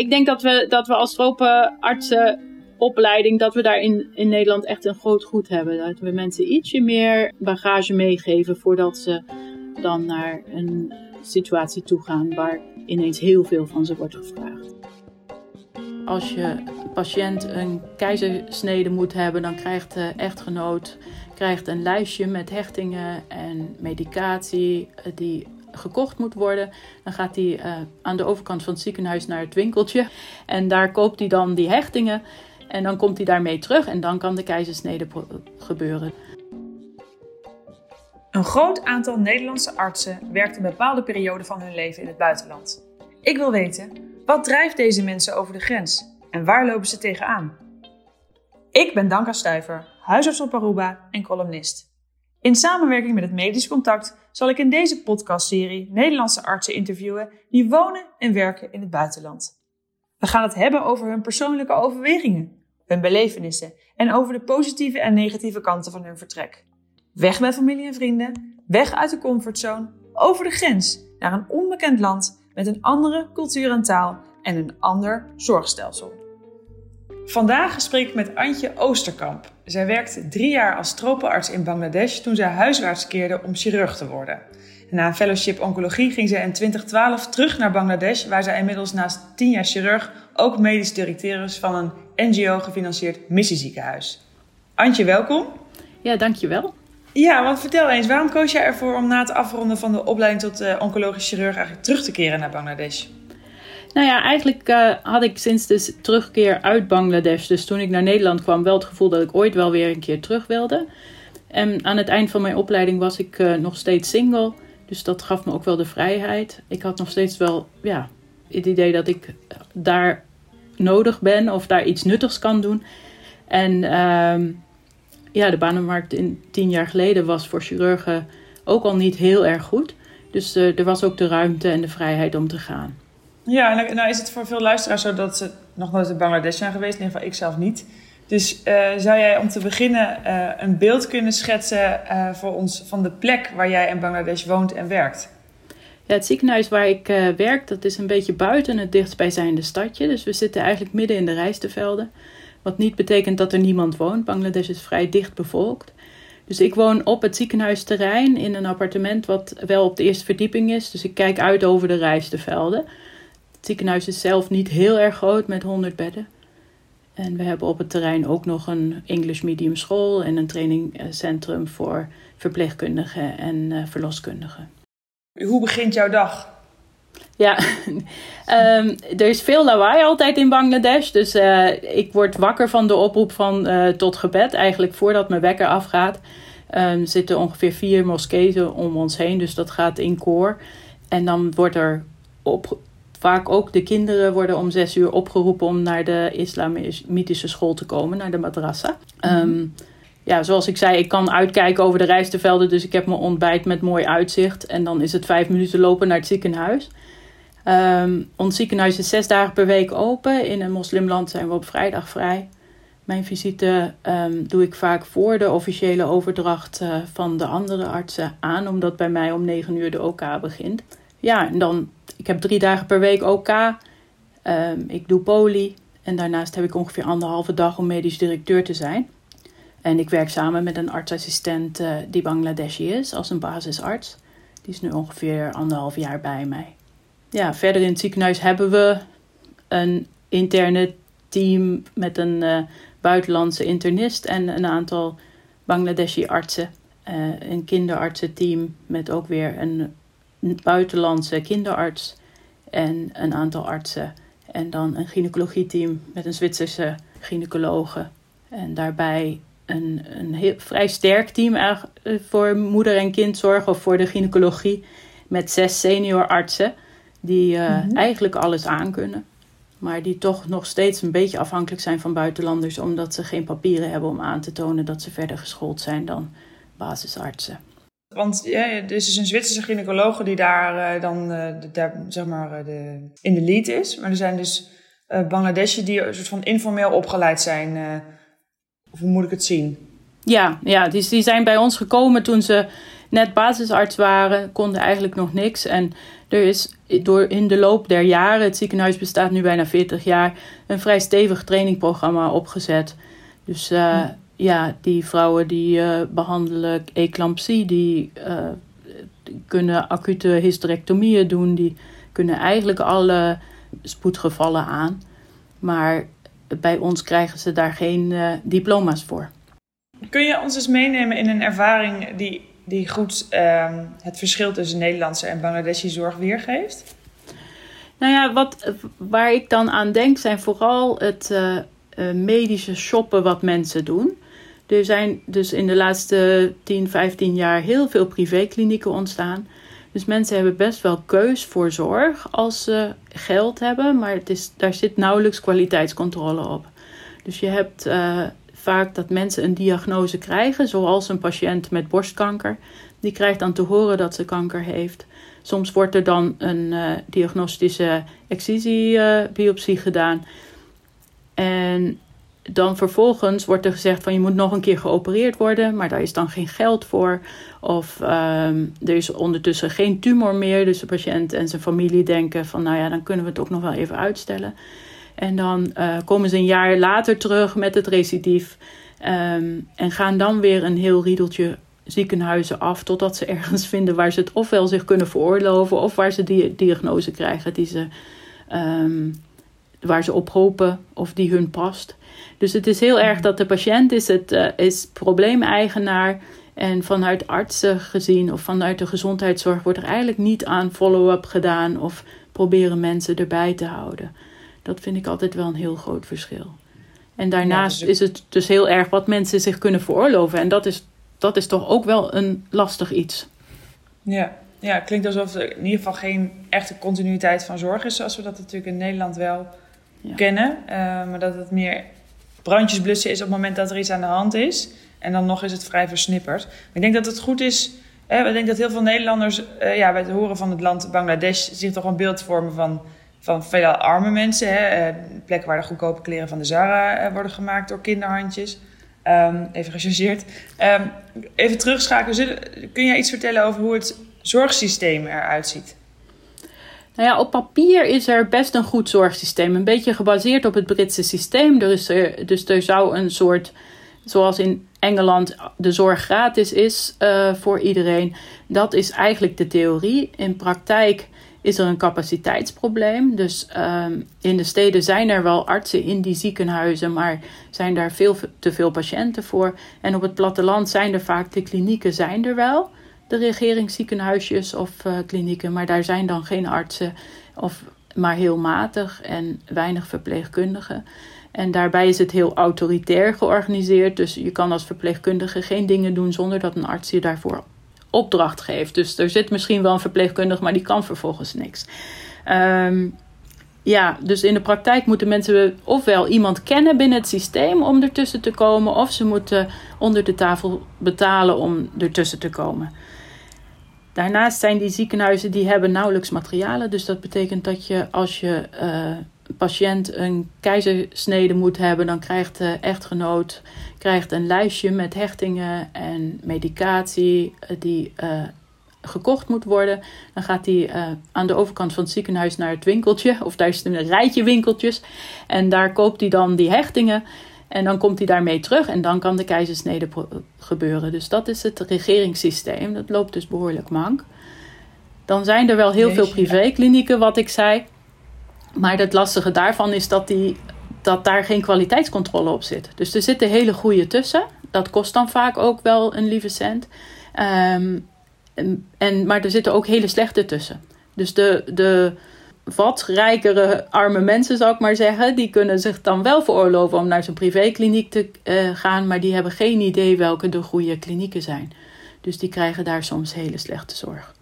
ik denk dat we, dat we als tropenartsenopleiding, dat we daar in, in Nederland echt een groot goed hebben. Dat we mensen ietsje meer bagage meegeven voordat ze dan naar een situatie toe gaan waar ineens heel veel van ze wordt gevraagd. Als je patiënt een keizersnede moet hebben, dan krijgt de echtgenoot krijgt een lijstje met hechtingen en medicatie eh, die gekocht moet worden. Dan gaat hij uh, aan de overkant van het ziekenhuis naar het winkeltje en daar koopt hij dan die hechtingen. En dan komt hij daarmee terug en dan kan de keizersnede gebeuren. Een groot aantal Nederlandse artsen werkt een bepaalde periode van hun leven in het buitenland. Ik wil weten, wat drijft deze mensen over de grens en waar lopen ze tegenaan? Ik ben Danka Stuiver, huisarts op Aruba en columnist. In samenwerking met het Medisch Contact zal ik in deze podcastserie Nederlandse artsen interviewen die wonen en werken in het buitenland. We gaan het hebben over hun persoonlijke overwegingen, hun belevenissen en over de positieve en negatieve kanten van hun vertrek. Weg met familie en vrienden, weg uit de comfortzone, over de grens naar een onbekend land met een andere cultuur en taal en een ander zorgstelsel. Vandaag spreek ik met Antje Oosterkamp. Zij werkte drie jaar als tropenarts in Bangladesh toen zij huiswaarts keerde om chirurg te worden. Na een fellowship oncologie ging zij in 2012 terug naar Bangladesh, waar zij inmiddels naast tien jaar chirurg ook medisch directeur is van een NGO-gefinancierd missieziekenhuis. Antje, welkom. Ja, dankjewel. Ja, want vertel eens, waarom koos jij ervoor om na het afronden van de opleiding tot uh, oncologisch chirurg eigenlijk terug te keren naar Bangladesh? Nou ja, eigenlijk uh, had ik sinds de terugkeer uit Bangladesh, dus toen ik naar Nederland kwam, wel het gevoel dat ik ooit wel weer een keer terug wilde. En aan het eind van mijn opleiding was ik uh, nog steeds single, dus dat gaf me ook wel de vrijheid. Ik had nog steeds wel ja, het idee dat ik daar nodig ben of daar iets nuttigs kan doen. En uh, ja, de banenmarkt in tien jaar geleden was voor chirurgen ook al niet heel erg goed. Dus uh, er was ook de ruimte en de vrijheid om te gaan. Ja, nou, nou is het voor veel luisteraars zo dat ze nog nooit in Bangladesh zijn geweest. In ieder geval ik zelf niet. Dus uh, zou jij om te beginnen uh, een beeld kunnen schetsen uh, voor ons van de plek waar jij in Bangladesh woont en werkt? Ja, het ziekenhuis waar ik werk, dat is een beetje buiten het dichtstbijzijnde stadje. Dus we zitten eigenlijk midden in de rijstevelden. Wat niet betekent dat er niemand woont. Bangladesh is vrij dicht bevolkt. Dus ik woon op het ziekenhuisterrein in een appartement wat wel op de eerste verdieping is. Dus ik kijk uit over de rijstevelden. Het ziekenhuis is zelf niet heel erg groot met 100 bedden. En we hebben op het terrein ook nog een English medium school en een trainingcentrum voor verpleegkundigen en uh, verloskundigen. Hoe begint jouw dag? Ja, um, er is veel lawaai altijd in Bangladesh. Dus uh, ik word wakker van de oproep van uh, tot gebed. Eigenlijk voordat mijn wekker afgaat. Um, zitten ongeveer vier moskeeën om ons heen. Dus dat gaat in koor. En dan wordt er op, vaak ook de kinderen worden om zes uur opgeroepen om naar de islamitische school te komen, naar de madrasa. Um, ja, zoals ik zei, ik kan uitkijken over de rijstevelden, dus ik heb mijn ontbijt met mooi uitzicht. En dan is het vijf minuten lopen naar het ziekenhuis. Um, ons ziekenhuis is zes dagen per week open. In een moslimland zijn we op vrijdag vrij. Mijn visite um, doe ik vaak voor de officiële overdracht uh, van de andere artsen aan, omdat bij mij om negen uur de OK begint. Ja, en dan, ik heb drie dagen per week OK. Um, ik doe poli. En daarnaast heb ik ongeveer anderhalve dag om medisch directeur te zijn. En ik werk samen met een artsassistent uh, die Bangladeshi is, als een basisarts. Die is nu ongeveer anderhalf jaar bij mij. Ja, verder in het ziekenhuis hebben we een interne team met een uh, buitenlandse internist en een aantal Bangladeshi artsen. Uh, een kinderartsenteam met ook weer een buitenlandse kinderarts en een aantal artsen. En dan een gynaecologieteam met een Zwitserse gynaecologe. En daarbij een, een heel, vrij sterk team eh, voor moeder- en kindzorg of voor de gynaecologie. Met zes senior artsen die uh, mm -hmm. eigenlijk alles aankunnen. Maar die toch nog steeds een beetje afhankelijk zijn van buitenlanders, omdat ze geen papieren hebben om aan te tonen dat ze verder geschoold zijn dan basisartsen. Want ja, er is dus een Zwitserse gynaecoloog die daar uh, dan uh, de, zeg maar, de, in de lead is. Maar er zijn dus uh, die een soort van informeel opgeleid zijn. of hoe moet ik het zien? Ja, ja die, zijn bij ons gekomen toen ze net basisarts waren, konden eigenlijk nog niks. En er is door in de loop der jaren, het ziekenhuis bestaat nu bijna 40 jaar, een vrij stevig trainingprogramma opgezet. Dus uh, ja, die vrouwen die uh, behandelen eclampsie, die, uh, kunnen acute hysterectomieën doen, die kunnen eigenlijk alle spoedgevallen aan. Maar bij ons krijgen ze daar geen diploma's voor. Kun je ons eens meenemen in een ervaring die, die goed uh, het verschil tussen Nederlandse en Bangladeshi zorg weergeeft? Nou ja, wat, waar ik dan aan denk zijn vooral het medische shoppen wat mensen doen. Er zijn dus in de laatste 10, 15 jaar heel veel privéklinieken ontstaan. Dus mensen hebben best wel keus voor zorg als ze geld hebben, maar het is, daar zit nauwelijks kwaliteitscontrole op. Dus je hebt uh, vaak dat mensen een diagnose krijgen, zoals een patiënt met borstkanker. Die krijgt dan te horen dat ze kanker heeft. Soms wordt er dan een uh, diagnostische excisiebiopsie uh, gedaan. En dan vervolgens wordt er gezegd van je moet nog een keer geopereerd worden, maar daar is dan geen geld voor. Of um, er is ondertussen geen tumor meer, dus de patiënt en zijn familie denken van nou ja, dan kunnen we het ook nog wel even uitstellen. En dan uh, komen ze een jaar later terug met het recidief. Um, en gaan dan weer een heel riedeltje ziekenhuizen af. Totdat ze ergens vinden waar ze het ofwel zich kunnen veroorloven. of waar ze die diagnose krijgen die ze, um, waar ze op hopen of die hun past. Dus het is heel erg dat de patiënt is, het, uh, is probleemeigenaar. En vanuit artsen gezien of vanuit de gezondheidszorg wordt er eigenlijk niet aan follow-up gedaan of proberen mensen erbij te houden. Dat vind ik altijd wel een heel groot verschil. En daarnaast ja, is het dus heel erg wat mensen zich kunnen veroorloven. En dat is, dat is toch ook wel een lastig iets. Ja. ja, het klinkt alsof er in ieder geval geen echte continuïteit van zorg is, zoals we dat natuurlijk in Nederland wel ja. kennen. Uh, maar dat het meer brandjes blussen is op het moment dat er iets aan de hand is. En dan nog is het vrij versnipperd. Ik denk dat het goed is. Hè, ik denk dat heel veel Nederlanders uh, ja, bij het horen van het land Bangladesh zich toch een beeld vormen van van veelal arme mensen. Hè, uh, plekken waar de goedkope kleren van de Zara uh, worden gemaakt door kinderhandjes. Um, even gechargeerd. Um, even terugschakelen. Kun jij iets vertellen over hoe het zorgsysteem eruit ziet? Nou ja, op papier is er best een goed zorgsysteem. Een beetje gebaseerd op het Britse systeem. Is er, dus er zou een soort, zoals in Engeland de zorg gratis is uh, voor iedereen. Dat is eigenlijk de theorie. In praktijk is er een capaciteitsprobleem. Dus um, in de steden zijn er wel artsen in die ziekenhuizen, maar zijn daar veel te veel patiënten voor. En op het platteland zijn er vaak de klinieken, zijn er wel, de regeringsziekenhuisjes of uh, klinieken, maar daar zijn dan geen artsen of maar heel matig en weinig verpleegkundigen. En daarbij is het heel autoritair georganiseerd. Dus je kan als verpleegkundige geen dingen doen zonder dat een arts je daarvoor opdracht geeft. Dus er zit misschien wel een verpleegkundige, maar die kan vervolgens niks. Um, ja, dus in de praktijk moeten mensen ofwel iemand kennen binnen het systeem om ertussen te komen, of ze moeten onder de tafel betalen om ertussen te komen. Daarnaast zijn die ziekenhuizen die hebben nauwelijks materialen. Dus dat betekent dat je als je uh, patiënt een keizersnede moet hebben, dan krijgt de echtgenoot krijgt een lijstje met hechtingen en medicatie eh, die uh, gekocht moet worden. Dan gaat hij aan de overkant van het ziekenhuis naar het winkeltje, of daar is een rijtje winkeltjes. En daar koopt hij dan die hechtingen. En dan komt hij daarmee terug en dan kan de keizersnede gebeuren. Dus dat is het regeringssysteem. Dat loopt dus behoorlijk mank. Dan zijn er wel heel Jeetje, veel privéklinieken, wat ik zei. Maar het lastige daarvan is dat, die, dat daar geen kwaliteitscontrole op zit. Dus er zitten hele goede tussen. Dat kost dan vaak ook wel een lieve cent. Um, en, maar er zitten ook hele slechte tussen. Dus de, de wat rijkere arme mensen, zou ik maar zeggen, die kunnen zich dan wel veroorloven om naar zo'n privékliniek te uh, gaan, maar die hebben geen idee welke de goede klinieken zijn. Dus die krijgen daar soms hele slechte zorg.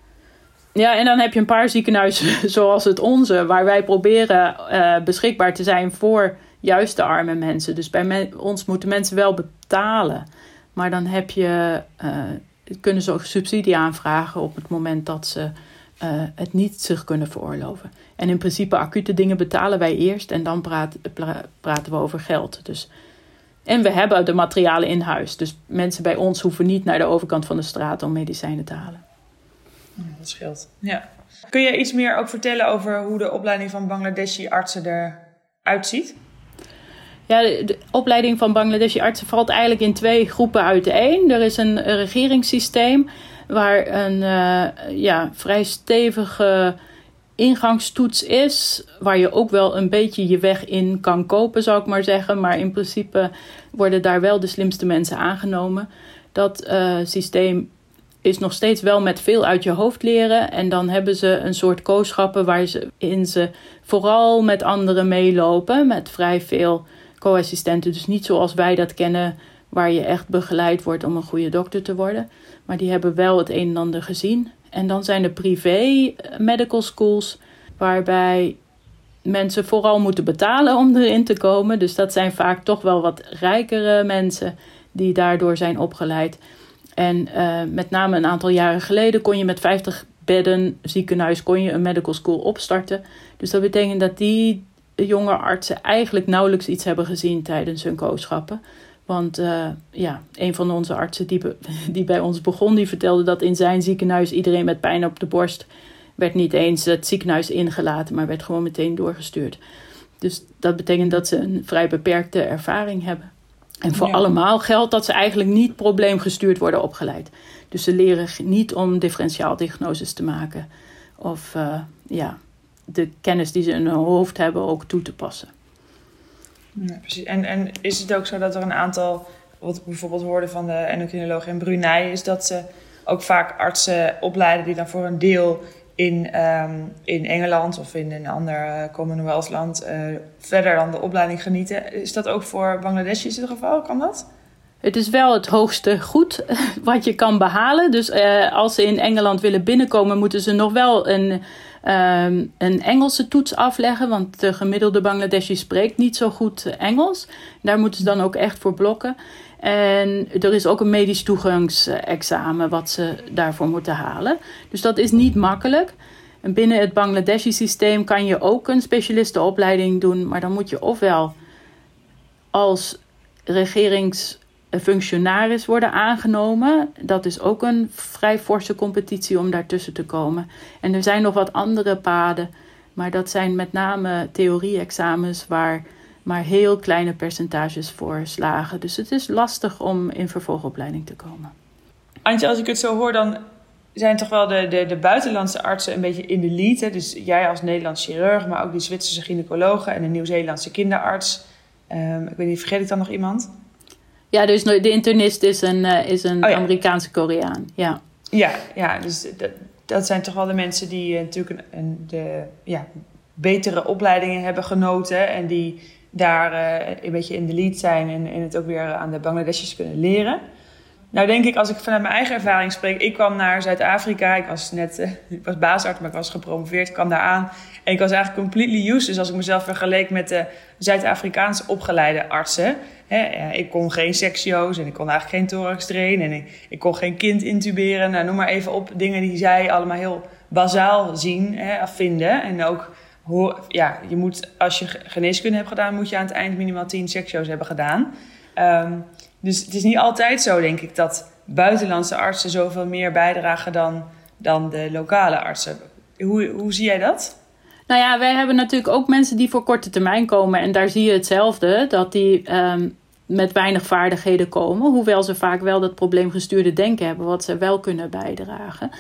Ja, en dan heb je een paar ziekenhuizen zoals het onze, waar wij proberen uh, beschikbaar te zijn voor juist de arme mensen. Dus bij ons moeten mensen wel betalen. Maar dan heb je, uh, kunnen ze ook subsidie aanvragen op het moment dat ze uh, het niet zich kunnen veroorloven. En in principe acute dingen betalen wij eerst en dan praat, pra, praten we over geld. Dus En we hebben de materialen in huis. Dus mensen bij ons hoeven niet naar de overkant van de straat om medicijnen te halen. dat scheelt. Ja. Kun je iets meer ook vertellen over hoe de opleiding van Bangladeshi artsen eruit ziet? Ja, de opleiding van Bangladeshi artsen valt eigenlijk in twee groepen uiteen. Er is een regeringssysteem waar een uh, ja, vrij stevige ingangstoets is, waar je ook wel een beetje je weg in kan kopen, zou ik maar zeggen. Maar in principe worden daar wel de slimste mensen aangenomen. Dat uh, systeem is nog steeds wel met veel uit je hoofd leren. En dan hebben ze een soort kooschappen waarin ze vooral met anderen meelopen. Met vrij veel co-assistenten. Dus niet zoals wij dat kennen, waar je echt begeleid wordt om een goede dokter te worden. Maar die hebben wel het een en ander gezien. En dan zijn er privé medical schools, waarbij mensen vooral moeten betalen om erin te komen. Dus dat zijn vaak toch wel wat rijkere mensen die daardoor zijn opgeleid. En uh, met name een aantal jaren geleden kon je met 50 bedden ziekenhuis kon je een medical school opstarten. Dus dat betekent dat die jonge artsen eigenlijk nauwelijks iets hebben gezien tijdens hun kooschappen. Want uh, ja, een van onze artsen die, die bij ons begon, die vertelde dat in zijn ziekenhuis iedereen met pijn op de borst werd niet eens het ziekenhuis ingelaten, maar werd gewoon meteen doorgestuurd. Dus dat betekent dat ze een vrij beperkte ervaring hebben. En voor allemaal geldt dat ze eigenlijk niet probleemgestuurd worden opgeleid. Dus ze leren niet om differentiaaldiagnoses te maken. Of uh, ja, de kennis die ze in hun hoofd hebben ook toe te passen. Ja, precies. En, en is het ook zo dat er een aantal, wat ik bijvoorbeeld hoorde van de endocrinoloog in Brunei, is dat ze ook vaak artsen opleiden die dan voor een deel in, um, in Engeland of in een ander uh, Commonwealth land uh, verder dan de opleiding genieten. Is dat ook voor Bangladeshis het geval? Kan dat? Het is wel het hoogste goed wat je kan behalen. Dus als ze in Engeland willen binnenkomen, moeten ze nog wel een um, een Engelse toets afleggen. Want de gemiddelde Bangladeshi spreekt niet zo goed Engels. Daar moeten ze dan ook echt voor blokken. En er is ook een medisch toegangsexamen wat ze daarvoor moeten halen. Dus dat is niet makkelijk. En binnen het Bangladeshi systeem kan je ook een specialistenopleiding doen. Maar dan moet je ofwel als regerings functionaris worden aangenomen. Dat is ook een vrij forse competitie om daartussen te komen. En er zijn nog wat andere paden, maar dat zijn met name theorie-examens waar maar heel kleine percentages voor slagen. Dus het is lastig om in vervolgopleiding te komen. Antje, als ik het zo hoor, dan zijn toch wel de, de, de buitenlandse artsen een beetje in de lead. Dus jij als Nederlands chirurg, maar ook die Zwitserse gynaecologen en de Nieuw-Zeelandse kinderarts. Um, ik weet niet, vergeet ik dan nog iemand? Ja, dus de internist is een, uh, is een oh Amerikaanse Koreaan. Ja, ja, ja dus dat, dat zijn toch wel de mensen die uh, natuurlijk een, een, de ja, betere opleidingen hebben genoten. En die daar uh, een beetje in de lead zijn en, en het ook weer aan de Bangladeshis kunnen leren. Nou denk ik, als ik vanuit mijn eigen ervaring spreek, ik kwam naar Zuid-Afrika. Ik was net, ik was baasarts, maar ik was gepromoveerd. Ik kwam daar aan en ik was eigenlijk completely used. Dus als ik mezelf vergeleek met de Zuid-Afrikaanse opgeleide artsen. Hè, ik kon geen sectio's en ik kon eigenlijk geen thorax trainen. En ik, ik, kon geen kind intuberen. Nou, noem maar even op dingen die zij allemaal heel bazaal zien, hè, vinden. En ook, ja, je moet, als je geneeskunde hebt gedaan, moet je aan het eind minimaal 10 sectio's hebben gedaan. Um, dus het is niet altijd zo, denk ik, dat buitenlandse artsen zoveel meer bijdragen dan, dan de lokale artsen. Hoe, hoe zie jij dat? Nou ja, wij hebben natuurlijk ook mensen die voor korte termijn komen. En daar zie je hetzelfde, dat die um, met weinig vaardigheden komen. Hoewel ze vaak wel dat probleemgestuurde denken hebben, wat ze wel kunnen bijdragen.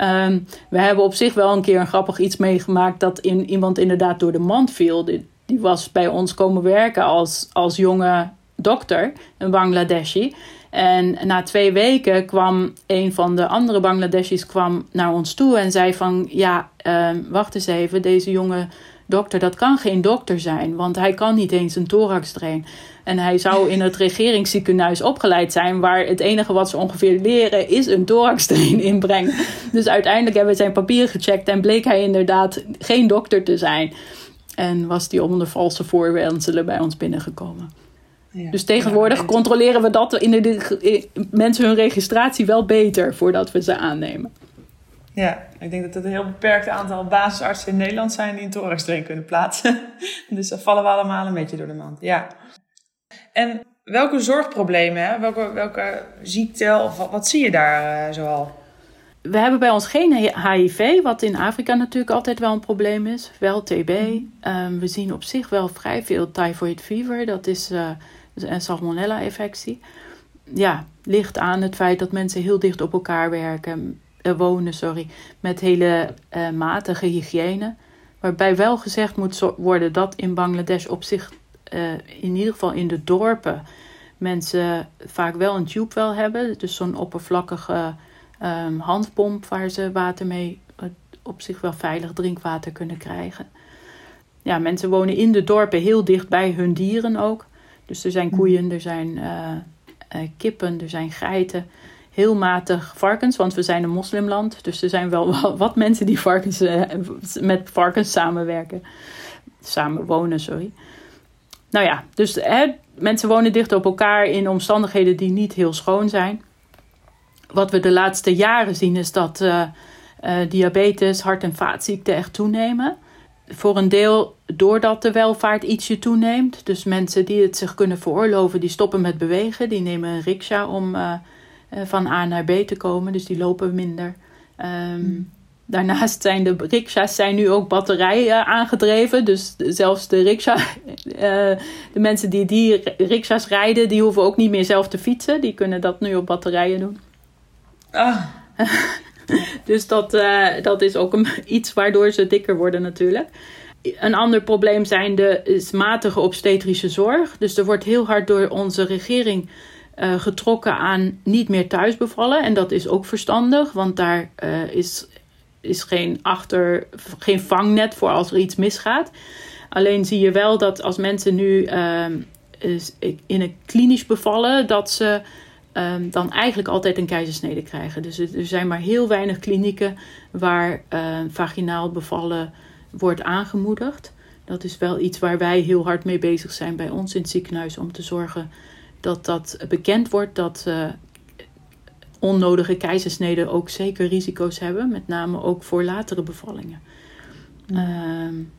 Um, we hebben op zich wel een keer een grappig iets meegemaakt dat in, iemand inderdaad door de mand viel. Die, die was bij ons komen werken als, als jonge dokter, een Bangladeshi. En na twee weken kwam een van de andere Bangladeshis kwam naar ons toe en zei van ja, uh, wacht eens even, deze jonge dokter, dat kan geen dokter zijn, want hij kan niet eens een thorax trainen. En hij zou in het regeringsziekenhuis opgeleid zijn, waar het enige wat ze ongeveer leren is een thorax train inbrengen. Dus uiteindelijk hebben we zijn papieren gecheckt en bleek hij inderdaad geen dokter te zijn. En was hij onder valse voorwenselen bij ons binnengekomen dus tegenwoordig controleren we dat in de, mensen hun registratie wel beter voordat we ze aannemen. Ja, ik denk dat er een heel beperkt aantal basisartsen in Nederland zijn die een thorax erin kunnen plaatsen. dus dat vallen we allemaal een beetje door de mand. Ja. En welke zorgproblemen? Welke, welke ziekte of wat, wat zie je daar uh, zoal? We hebben bij ons geen HIV, wat in Afrika natuurlijk altijd wel een probleem is. Wel TB. Um, we zien op zich wel vrij veel typhoid fever. Dat is uh, een salmonella-infectie. Ja, ligt aan het feit dat mensen heel dicht op elkaar werken, uh, wonen, sorry, met hele uh, matige hygiëne. Waarbij wel gezegd moet worden dat in Bangladesh op zich, in ieder geval in de dorpen, mensen vaak wel een tube wel hebben. Dus zo'n oppervlakkige um, handpomp waar ze water mee op zich wel veilig drinkwater kunnen krijgen. Ja, mensen wonen in de dorpen heel dicht bij hun dieren ook. Dus er zijn koeien, er zijn uh, uh, kippen, er zijn geiten. Heel matig varkens, want we zijn een moslimland. Dus er zijn wel wat mensen die varkens, uh, met varkens samenwerken. Samen wonen, sorry. Nou ja, dus hè, mensen wonen dicht op elkaar in omstandigheden die niet heel schoon zijn wat we de laatste jaren zien is dat uh, diabetes, hart- en vaatziekten echt toenemen. Voor een deel doordat de welvaart ietsje toeneemt. Dus mensen die het zich kunnen veroorloven, die stoppen met bewegen. Die nemen een riksja om uh, van A naar B te komen. Dus die lopen minder. Um, Daarnaast zijn de riksha's zijn nu ook batterij aangedreven. Dus zelfs de riksha, de mensen die die riksha's rijden, die hoeven ook niet meer zelf te fietsen. Die kunnen dat nu op batterijen doen. Ah. dus dat, uh, dat is ook een, iets waardoor ze dikker worden natuurlijk. Een ander probleem zijn de, matige obstetrische zorg. Dus er wordt heel hard door onze regering uh, getrokken aan niet meer thuis bevallen. En dat is ook verstandig, want daar uh, is, is geen, achter, geen vangnet voor als er iets misgaat. Alleen zie je wel dat als mensen nu in een klinisch bevallen, dat ze um, dan eigenlijk altijd een keizersnede krijgen. Dus er zijn maar heel weinig klinieken waar uh, vaginaal bevallen wordt aangemoedigd. Dat is wel iets waar wij heel hard mee bezig zijn bij ons in het ziekenhuis om te zorgen dat dat bekend wordt dat uh, onnodige keizersneden ook zeker risico's hebben, met name ook voor latere bevallingen. Um,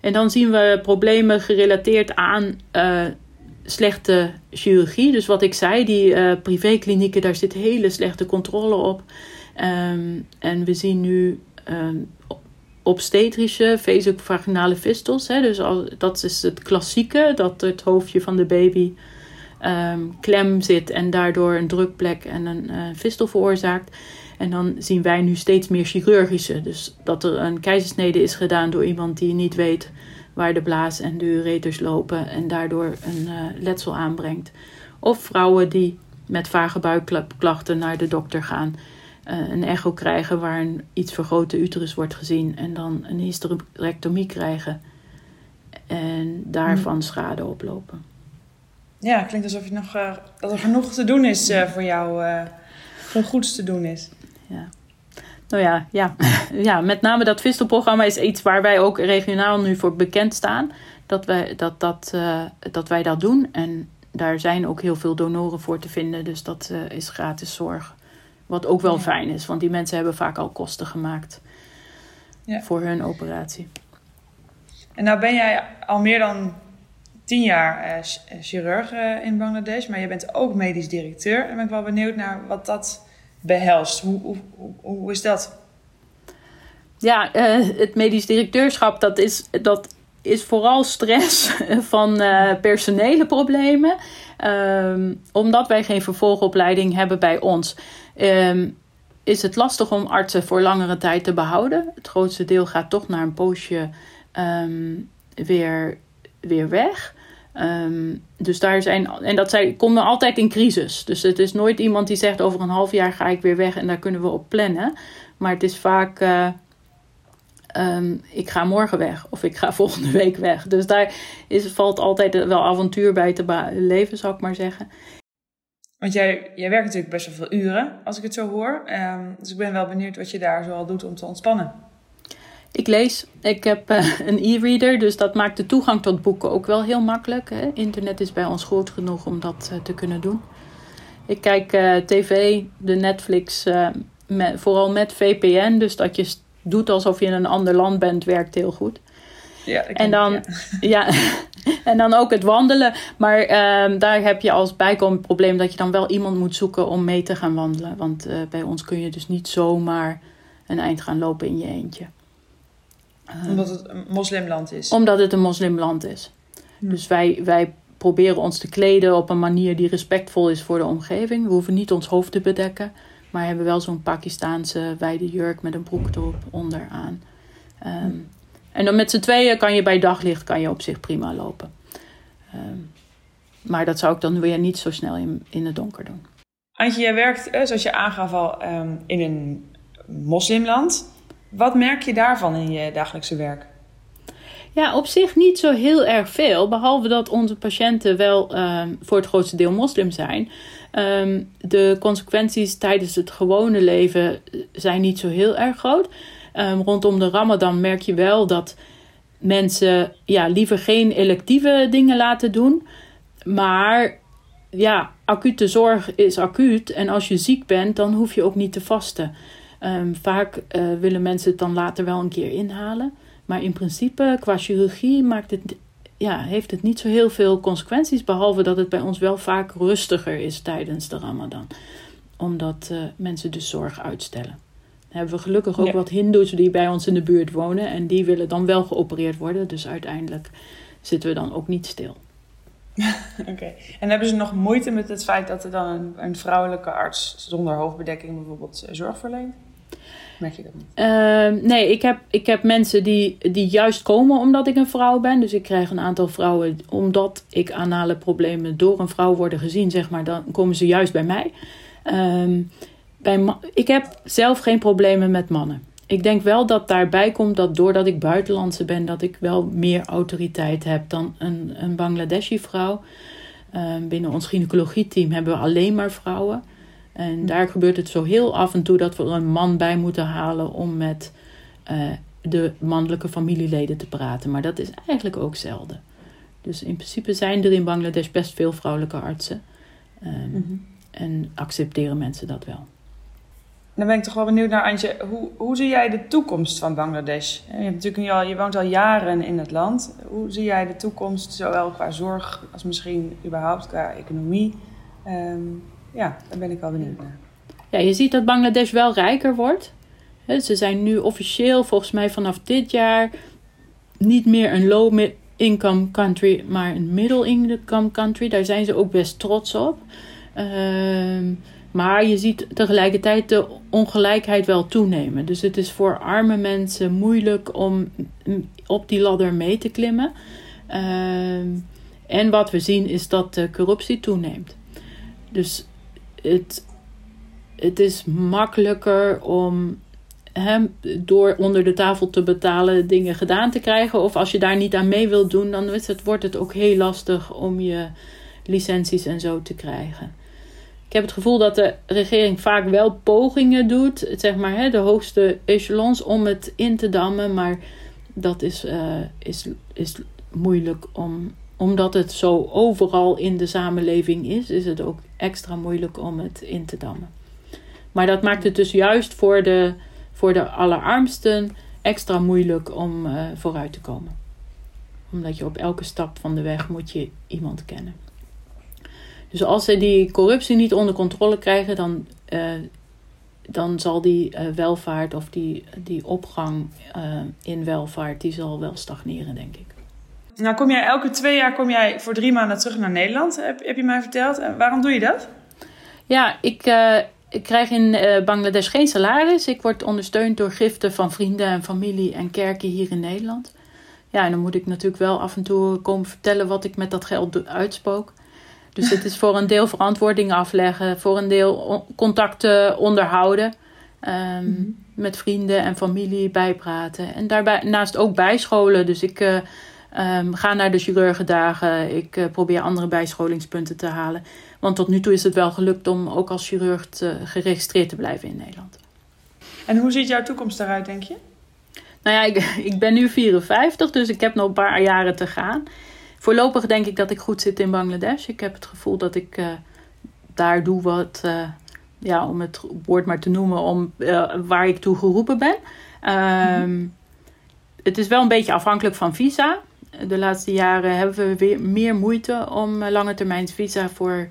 en dan zien we problemen gerelateerd aan uh, slechte chirurgie. Dus wat ik zei, die uh, privéklinieken, daar zit hele slechte controle op. Um, en we zien nu um, obstetrische vaginale fistels. Hè, dus dat is het klassieke, dat het hoofdje van de baby um, klem zit en daardoor een drukplek en een uh, fistel veroorzaakt. En dan zien wij nu steeds meer chirurgische. Dus dat er een keizersnede is gedaan door iemand die niet weet waar de blaas en de ureters lopen en daardoor een uh, letsel aanbrengt. Of vrouwen die met vage buikklachten naar de dokter gaan, uh, een echo krijgen waar een iets vergrote uterus wordt gezien en dan een hysterectomie krijgen en daarvan hmm. schade oplopen. Ja, klinkt alsof je nog, uh, dat er genoeg te doen is voor jou, genoeg goeds te doen is. Ja. Nou ja, ja. ja met name dat Vistelprogramma is iets waar wij ook regionaal nu voor bekend staan. Dat wij dat, dat, uh, dat, wij dat doen. En daar zijn ook heel veel donoren voor te vinden. Dus dat uh, is gratis zorg. Wat ook wel ja. fijn is, want die mensen hebben vaak al kosten gemaakt ja. voor hun operatie. En nou ben jij al meer dan tien jaar uh, chirurg in Bangladesh, maar je bent ook medisch directeur. En ben ik wel benieuwd naar wat dat behelst. Hoe, hoe, hoe is dat? Ja, uh, het medisch directeurschap, dat is, dat is vooral stress van uh, personele problemen. Um, omdat wij geen vervolgopleiding hebben bij ons. Um, is het lastig om artsen voor langere tijd te behouden. Het grootste deel gaat toch na een poosje um, weer, weer weg. Um, dus daar zijn, en dat zijn, komen altijd in crisis. Dus het is nooit iemand die zegt over een half jaar ga ik weer weg en daar kunnen we op plannen. Maar het is vaak, uh, um, ik ga morgen weg of ik ga volgende week weg. Dus daar is, valt altijd wel avontuur bij te leven, zou ik maar zeggen. Want jij, jij werkt natuurlijk best wel veel uren, als ik het zo hoor. Um, dus ik ben wel benieuwd wat je daar zoal doet om te ontspannen. Ik lees. Ik heb uh, een e-reader, dus dat maakt de toegang tot boeken ook wel heel makkelijk. Hè? Internet is bij ons groot genoeg om dat uh, te kunnen doen. Ik kijk uh, tv, de Netflix, met, vooral met VPN. Dus dat je doet alsof je in een ander land bent, werkt heel goed. Ja, en dan, ja. en dan ook het wandelen. Maar ehm, daar heb je als bijkomend probleem dat je dan wel iemand moet zoeken om mee te gaan wandelen. Want bij ons kun je dus niet zomaar een eind gaan lopen in je eentje. Omdat het een moslimland is? Omdat het een moslimland is. Hm. Dus wij, wij proberen ons te kleden op een manier die respectvol is voor de omgeving. We hoeven niet ons hoofd te bedekken. Maar hebben wel zo'n Pakistaanse wijde jurk met een broek erop onderaan. Um, en dan met z'n tweeën kan je bij daglicht kan je op zich prima lopen. Um, maar dat zou ik dan weer niet zo snel in, in het donker doen. Antje, jij werkt, eh, zoals je aangaf al, um, in een moslimland. Wat merk je daarvan in je dagelijkse werk? Ja, op zich niet zo heel erg veel. Behalve dat onze patiënten wel um, voor het grootste deel moslim zijn. Um, de consequenties tijdens het gewone leven zijn niet zo heel erg groot. Um, rondom de Ramadan merk je wel dat mensen ja, liever geen electieve dingen laten doen. Maar ja, acute zorg is acuut. En als je ziek bent, dan hoef je ook niet te vasten. Um, vaak uh, willen mensen het dan later wel een keer inhalen. Maar in principe, qua chirurgie, maakt het, ja, heeft het niet zo heel veel consequenties. Behalve dat het bij ons wel vaak rustiger is tijdens de Ramadan. Omdat uh, mensen dus zorg uitstellen hebben we gelukkig ook wat Hindoes die bij ons in de buurt wonen. En die willen dan wel geopereerd worden. Dus uiteindelijk zitten we dan ook niet stil. Oké. En hebben ze nog moeite met het feit dat er dan een, een vrouwelijke arts zonder hoofdbedekking bijvoorbeeld eh, zorg verleent? Je dat niet? Uh, nee, ik heb, ik heb mensen die, die juist komen omdat ik een vrouw ben. Dus ik krijg een aantal vrouwen, omdat ik anale problemen door een vrouw worden gezien, zeg maar, dan komen ze juist bij mij. Um, bij ik heb zelf geen problemen met mannen. Ik denk wel dat daarbij komt dat doordat ik buitenlandse ben, dat ik wel meer autoriteit heb dan een, een Bangladeshi vrouw. Uh, binnen ons gynaecologieteam hebben we alleen maar vrouwen. En hm. daar gebeurt het zo heel af en toe dat we er een man bij moeten halen om met uh, de mannelijke familieleden te praten. Maar dat is eigenlijk ook zelden. Dus in principe zijn er in Bangladesh best veel vrouwelijke artsen. Um, mm -hmm. En accepteren mensen dat wel. Dan ben ik toch wel benieuwd naar, Antje, hoe, hoe zie jij de toekomst van Bangladesh? Je, hebt natuurlijk al, je woont al jaren in het land. Hoe zie jij de toekomst, zowel qua zorg als misschien überhaupt qua economie? Um, ja, daar ben ik wel benieuwd naar. Ja, je ziet dat Bangladesh wel rijker wordt. Ze zijn nu officieel, volgens mij vanaf dit jaar, niet meer een low-income country, maar een middle-income country. Daar zijn ze ook best trots op. Um, maar je ziet tegelijkertijd de ongelijkheid wel toenemen. Dus het is voor arme mensen moeilijk om op die ladder mee te klimmen. Uh, en wat we zien is dat de corruptie toeneemt. Dus het, het is makkelijker om hem door onder de tafel te betalen dingen gedaan te krijgen. Of als je daar niet aan mee wilt doen, dan het, wordt het ook heel lastig om je licenties en zo te krijgen. Ik heb het gevoel dat de regering vaak wel pogingen doet, zeg maar, hè, de hoogste echelons, om het in te dammen. Maar dat is, uh, is, is moeilijk om, omdat het zo overal in de samenleving is, is het ook extra moeilijk om het in te dammen. Maar dat maakt het dus juist voor de, voor de allerarmsten extra moeilijk om uh, vooruit te komen. Omdat je op elke stap van de weg moet je iemand kennen. Dus als ze die corruptie niet onder controle krijgen, dan, uh, dan zal die uh, welvaart of die, die opgang in welvaart, die zal wel stagneren, denk ik. Nou, kom jij elke twee jaar kom jij voor drie maanden terug naar Nederland, heb, heb je mij verteld. En waarom doe je dat? Ja, ik, ik krijg in Bangladesh geen salaris. Ik word ondersteund door giften van vrienden en familie en kerken hier in Nederland. Ja, en dan moet ik natuurlijk wel af en toe komen vertellen wat ik met dat geld uitspook. Dus het is voor een deel verantwoording afleggen, voor een deel contacten onderhouden. Um. Met vrienden en familie bijpraten. En daarbij naast ook bijscholen. Dus ik uh, um, ga naar de chirurgendagen. Ik uh, probeer andere bijscholingspunten te halen. Want tot nu toe is het wel gelukt om ook als chirurg te, geregistreerd te blijven in Nederland. En hoe ziet jouw toekomst eruit, denk je? Nou ja, ik, ik ben nu 54, dus ik heb nog een paar jaren te gaan voorlopig denk ik dat ik goed zit in Bangladesh. Ik heb het gevoel dat ik uh, daar doe wat, uh, ja, om het woord maar te noemen, om, waar ik toe geroepen ben. Um, het is wel een beetje afhankelijk van visa. De laatste jaren hebben we weer meer moeite om lange termijn visa voor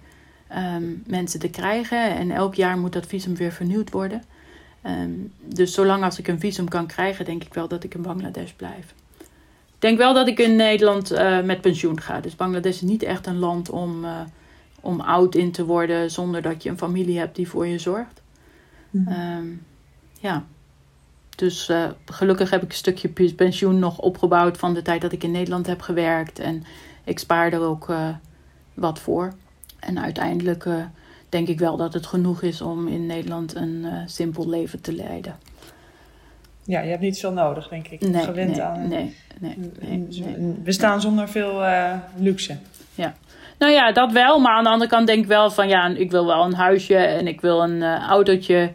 ehm, mensen te krijgen. En elk jaar moet dat visum weer vernieuwd worden. Ehm, dus zolang als ik een visum kan krijgen, denk ik wel dat ik in Bangladesh blijf. Ik denk wel dat ik in Nederland uh, met pensioen ga. Dus Bangladesh is niet echt een land om, uh, om oud in te worden zonder dat je een familie hebt die voor je zorgt. Mm. Um, ja. Dus uh, gelukkig heb ik een stukje pensioen nog opgebouwd van de tijd dat ik in Nederland heb gewerkt. En ik spaar er ook wat voor. En uiteindelijk denk ik wel dat het genoeg is om in Nederland een simpel leven te leiden. Ja, je hebt niet veel nodig, denk ik. Nee, Gewend nee, aan nee, nee, nee, nee, bestaan zonder veel luxe. Ja. Nou ja, dat wel. Maar aan de andere kant denk ik wel van ja, ik wil wel een huisje en ik wil een autootje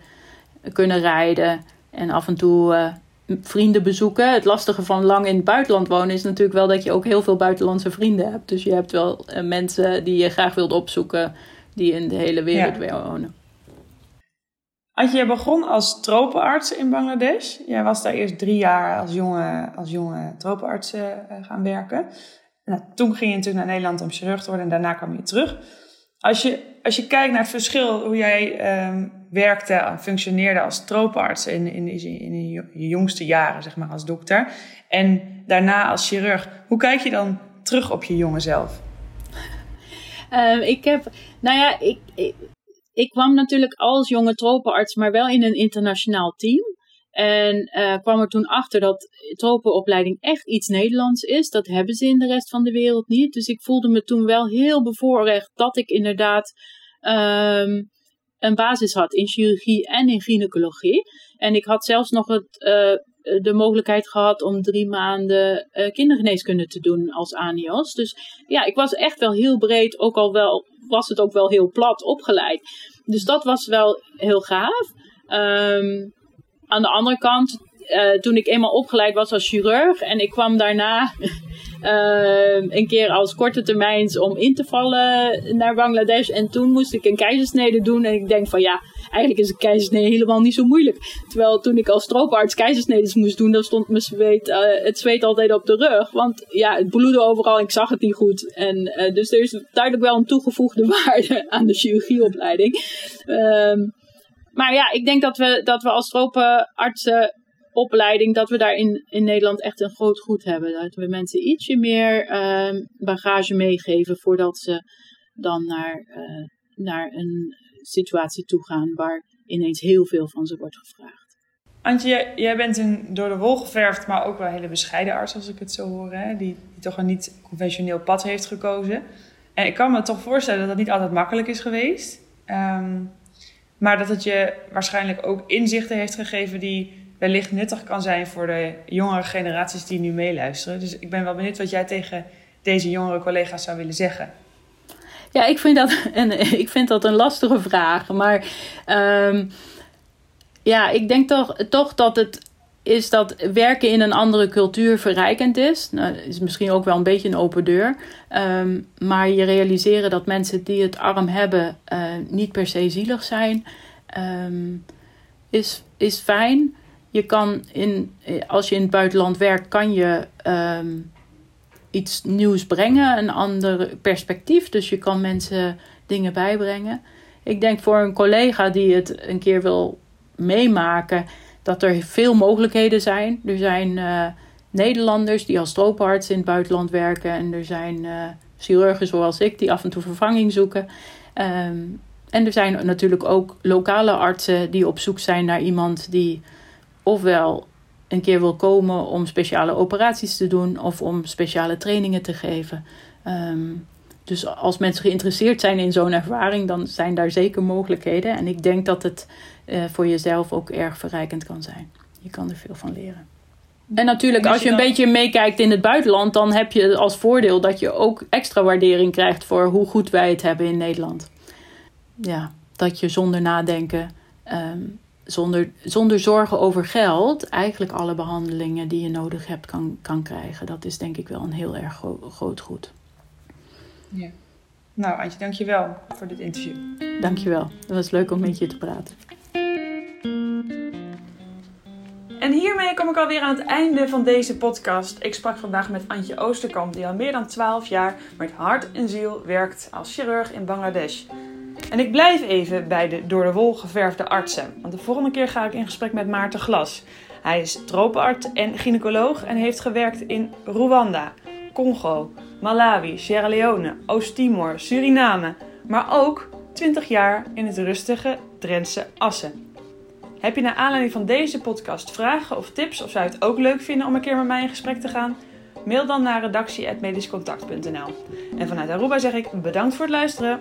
kunnen rijden. En af en toe vrienden bezoeken. Het lastige van lang in het buitenland wonen is natuurlijk wel dat je ook heel veel buitenlandse vrienden hebt. Dus je hebt wel mensen die je graag wilt opzoeken die in de hele wereld ja. wonen. Antje, je begon als tropenarts in Bangladesh. Jij was daar eerst drie jaar als jonge, als jonge tropenarts uh, gaan werken. Nou, toen ging je natuurlijk naar Nederland om chirurg te worden en daarna kwam je terug. Als je, als je kijkt naar het verschil hoe jij um, werkte, functioneerde als tropenarts in, in, in, je jongste jaren, zeg maar, als dokter. En daarna als chirurg. Hoe kijk je dan terug op je jonge zelf? Um, ik heb, nou ja, ik, ik, kwam natuurlijk als jonge tropenarts, maar wel in een internationaal team. En uh, kwam er toen achter dat tropenopleiding echt iets Nederlands is. Dat hebben ze in de rest van de wereld niet. Dus ik voelde me toen wel heel bevoorrecht dat ik inderdaad um, een basis had in chirurgie en in gynaecologie. En ik had zelfs nog het, uh, de mogelijkheid gehad om drie maanden uh, kindergeneeskunde te doen als ANIOS. Dus ja, ik was echt wel heel breed, ook al wel was het ook wel heel plat opgeleid. Dus dat was wel heel gaaf. Um, aan de andere kant, uh, toen ik eenmaal opgeleid was als chirurg en ik kwam daarna uh, een keer als korte termijns om in te vallen naar Bangladesh. En toen moest ik een keizersnede doen. En ik denk van ja, eigenlijk is een keizersnede helemaal niet zo moeilijk. Terwijl toen ik als strooparts keizersnedes moest doen, dan stond mijn zweet, uh, het zweet altijd op de rug. Want ja, het bloedde overal en ik zag het niet goed. En dus er is duidelijk wel een toegevoegde waarde aan de chirurgieopleiding. Um, maar ja, ik denk dat we, dat we als tropenartsen opleiding, dat we daar in, in Nederland echt een groot goed hebben. Dat we mensen ietsje meer uh, bagage meegeven voordat ze dan naar, uh, naar een situatie toe gaan waar ineens heel veel van ze wordt gevraagd. Antje, jij bent een door de wol geverfd, maar ook wel hele bescheiden arts, als ik het zo hoor. Hè? Die, die toch een niet conventioneel pad heeft gekozen. En ik kan me toch voorstellen dat dat niet altijd makkelijk is geweest. Um, maar dat het je waarschijnlijk ook inzichten heeft gegeven die wellicht nuttig kan zijn voor de jongere generaties die nu meeluisteren. Dus ik ben wel benieuwd wat jij tegen deze jongere collega's zou willen zeggen. Ja, ik vind dat een, ik vind dat een lastige vraag. Maar um, ja, ik denk toch, toch dat het is dat werken in een andere cultuur verrijkend is. Nou, is misschien ook wel een beetje een open deur. Um, maar je realiseren dat mensen die het arm hebben uh, niet per se zielig zijn, um, is, is fijn. Je kan in, als je in het buitenland werkt, kan je um, iets nieuws brengen, een ander perspectief. Dus je kan mensen dingen bijbrengen. Ik denk voor een collega die het een keer wil meemaken dat er veel mogelijkheden zijn. Er zijn uh, Nederlanders die als strooparts in het buitenland werken. En er zijn uh, chirurgen zoals ik die af en toe vervanging zoeken. Um, en er zijn natuurlijk ook lokale artsen die op zoek zijn naar iemand die ofwel een keer wil komen om speciale operaties te doen of om speciale trainingen te geven. Um, dus als mensen geïnteresseerd zijn in zo'n ervaring, dan zijn daar zeker mogelijkheden. En ik denk dat het uh, voor jezelf ook erg verrijkend kan zijn. Je kan er veel van leren. En natuurlijk, en als, je, je dan... een beetje meekijkt in het buitenland, dan heb je als voordeel dat je ook extra waardering krijgt voor hoe goed wij het hebben in Nederland. Ja, dat je zonder nadenken, um, zonder, zonder zorgen over geld, eigenlijk alle behandelingen die je nodig hebt kan, kan krijgen. Dat is denk ik wel een heel erg gro groot goed. Ja. Nou, Antje, dankjewel voor dit interview. Dankjewel. Het was leuk om met je te praten. En hiermee kom ik alweer aan het einde van deze podcast. Ik sprak vandaag met Antje Oosterkamp, die al meer dan 12 jaar met hart en ziel werkt als chirurg in Bangladesh. En ik blijf even bij de door de wol geverfde artsen, want de volgende keer ga ik in gesprek met Maarten Glas. Hij is tropenarts en gynaecoloog en heeft gewerkt in Rwanda, Congo, Malawi, Sierra Leone, Oost-Timor, Suriname, maar ook 20 jaar in het rustige Drentse Assen. Heb je naar aanleiding van deze podcast vragen of tips of zou je het ook leuk vinden om een keer met mij in gesprek te gaan? Mail dan naar redactie.medischcontact.nl. En vanuit Aruba zeg ik bedankt voor het luisteren.